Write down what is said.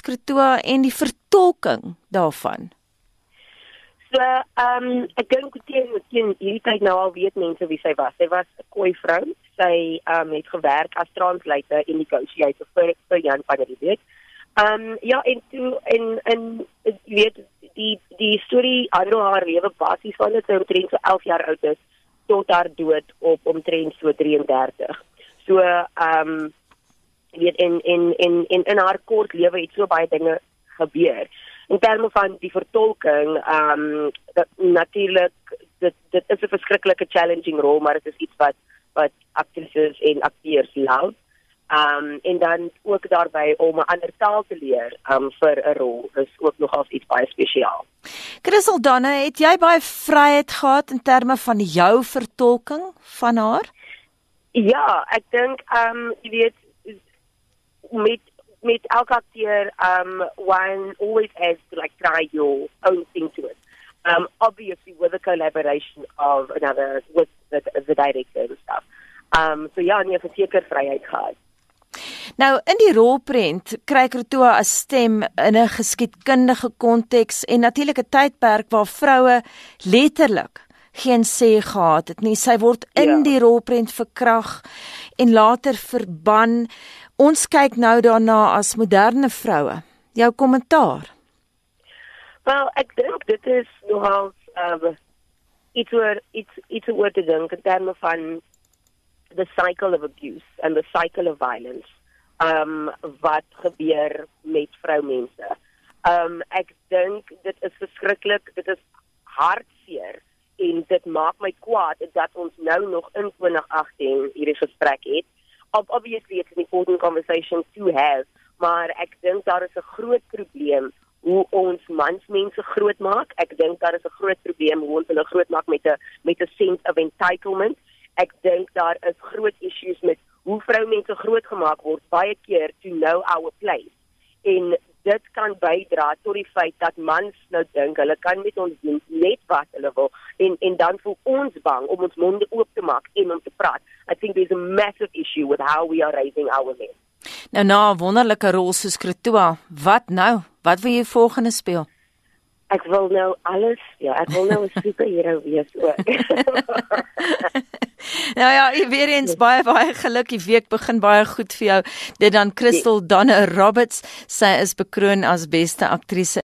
Kritoa en die vertolking daarvan. So, ehm um, ek dink teen teen hierdie tyd nou al weet mense wie sy was. Sy was 'n koi vrou. Sy ehm um, het gewerk as translator en negotiator vir vir Jan van der Walt. Ehm ja, en toe en en weet die die storie handel haar lewe basies van dit sy omtrent so 11 jaar oud is tot haar dood op omtrent so 33. So ehm um, weet en en en en in haar kort lewe het so baie dinge gebeur in terme van die vertolking, ehm um, natuurlik dit dit is 'n verskriklike challenging rol, maar dit is iets wat wat aktrises en akteurs love. Ehm um, en dan ook daarbey om 'n ander taal te leer um, vir 'n rol is ook nogals iets baie spesiaal. Christel Danne, het jy baie vryheid gehad in terme van jou vertolking van haar? Ja, ek dink ehm um, jy weet met met elke acteur, um, one always has to like try your own thing to it. Um, obviously with the collaboration of another, with the, the director and stuff. Um, so ja, nee, verseker vryheid gehad. Nou in die rolprent kry Krotoa 'n stem in 'n geskiedkundige konteks en natuurlik 'n tydperk waar vroue letterlik geen sê gehad het nie. Sy word in ja. die rolprent verkrag en later verban. Ons kyk nou daarna as moderne vroue. Jou kommentaar. Wel, ek dink dit is nogal uh iets oor iets iets oor te dink in terme van the cycle of abuse and the cycle of violence. Um wat gebeur met vroumense. Um ek dink dit is verskriklik, dit is hartseer en dit maak my kwaad dat ons nou nog in 2018 hierdie gesprek het obviously it's an important conversation to have, maar ek dink daar is 'n groot probleem hoe ons mansmense groot maak. Ek dink daar is 'n groot probleem hoe ons hulle groot maak met 'n met 'n sense of entitlement. Ek dink daar is groot issues met hoe vroumense grootgemaak word baie keer to know our place. En dit kan bydra tot die feit dat mans nou dink hulle kan met ons doen net wat hulle wil en en dan voel ons bang om ons monde oop te maak en om te praat. I think there's a massive issue with how we are raising our men. Nou na 'n wonderlike rol soos Kretoa, wat nou? Wat wil jy volgende speel? Ek wil nou alles, ja, ek wil nou 'n superheld wees ook. nou ja, weer eens baie baie geluk. Die week begin baie goed vir jou. Dit dan Crystal Danne Roberts, sy is bekroon as beste aktrise